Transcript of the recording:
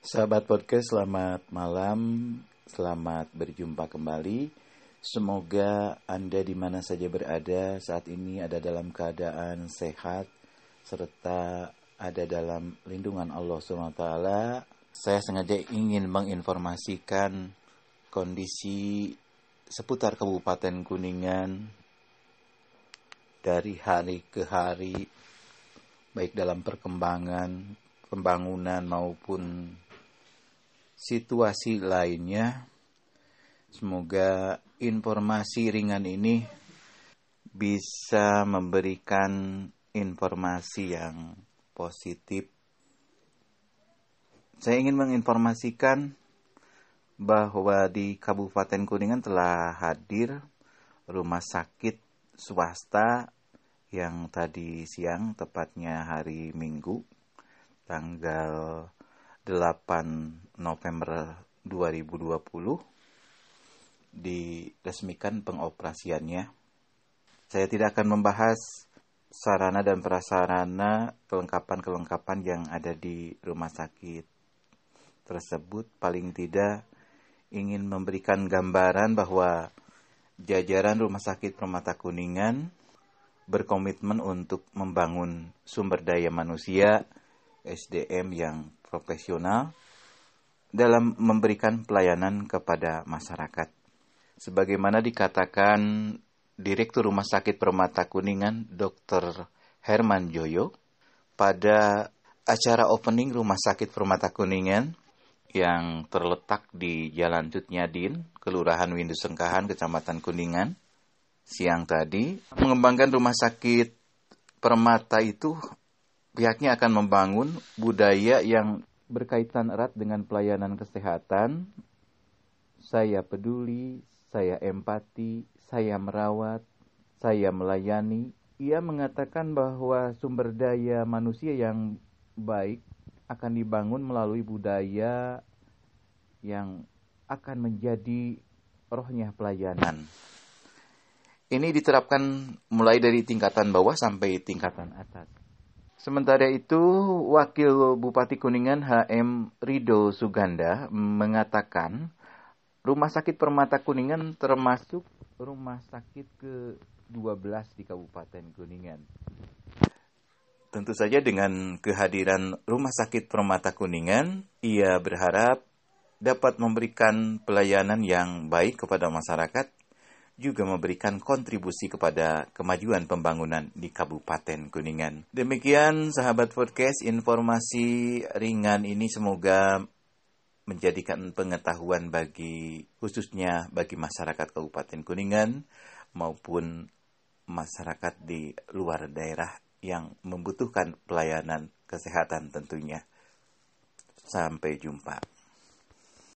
Sahabat podcast, selamat malam, selamat berjumpa kembali. Semoga Anda di mana saja berada saat ini ada dalam keadaan sehat serta ada dalam lindungan Allah SWT. Saya sengaja ingin menginformasikan kondisi seputar Kabupaten Kuningan dari hari ke hari baik dalam perkembangan pembangunan maupun situasi lainnya. Semoga informasi ringan ini bisa memberikan informasi yang positif. Saya ingin menginformasikan bahwa di Kabupaten Kuningan telah hadir rumah sakit swasta yang tadi siang tepatnya hari Minggu tanggal 8 November 2020 diresmikan pengoperasiannya. Saya tidak akan membahas sarana dan prasarana kelengkapan-kelengkapan yang ada di rumah sakit tersebut paling tidak ingin memberikan gambaran bahwa jajaran Rumah Sakit Permata Kuningan berkomitmen untuk membangun sumber daya manusia SDM yang profesional dalam memberikan pelayanan kepada masyarakat. Sebagaimana dikatakan Direktur Rumah Sakit Permata Kuningan Dr. Herman Joyo pada acara opening Rumah Sakit Permata Kuningan yang terletak di Jalan Cutnyadin, Kelurahan Windu Sengkahan, Kecamatan Kuningan, siang tadi. Mengembangkan rumah sakit permata itu pihaknya akan membangun budaya yang berkaitan erat dengan pelayanan kesehatan. Saya peduli, saya empati, saya merawat, saya melayani. Ia mengatakan bahwa sumber daya manusia yang baik akan dibangun melalui budaya yang akan menjadi rohnya pelayanan. Ini diterapkan mulai dari tingkatan bawah sampai tingkatan atas. Sementara itu, Wakil Bupati Kuningan HM Rido Suganda mengatakan Rumah Sakit Permata Kuningan termasuk rumah sakit ke-12 di Kabupaten Kuningan. Tentu saja dengan kehadiran Rumah Sakit Permata Kuningan, ia berharap dapat memberikan pelayanan yang baik kepada masyarakat, juga memberikan kontribusi kepada kemajuan pembangunan di Kabupaten Kuningan. Demikian sahabat podcast, informasi ringan ini semoga menjadikan pengetahuan bagi khususnya bagi masyarakat Kabupaten Kuningan maupun masyarakat di luar daerah yang membutuhkan pelayanan kesehatan tentunya. Sampai jumpa.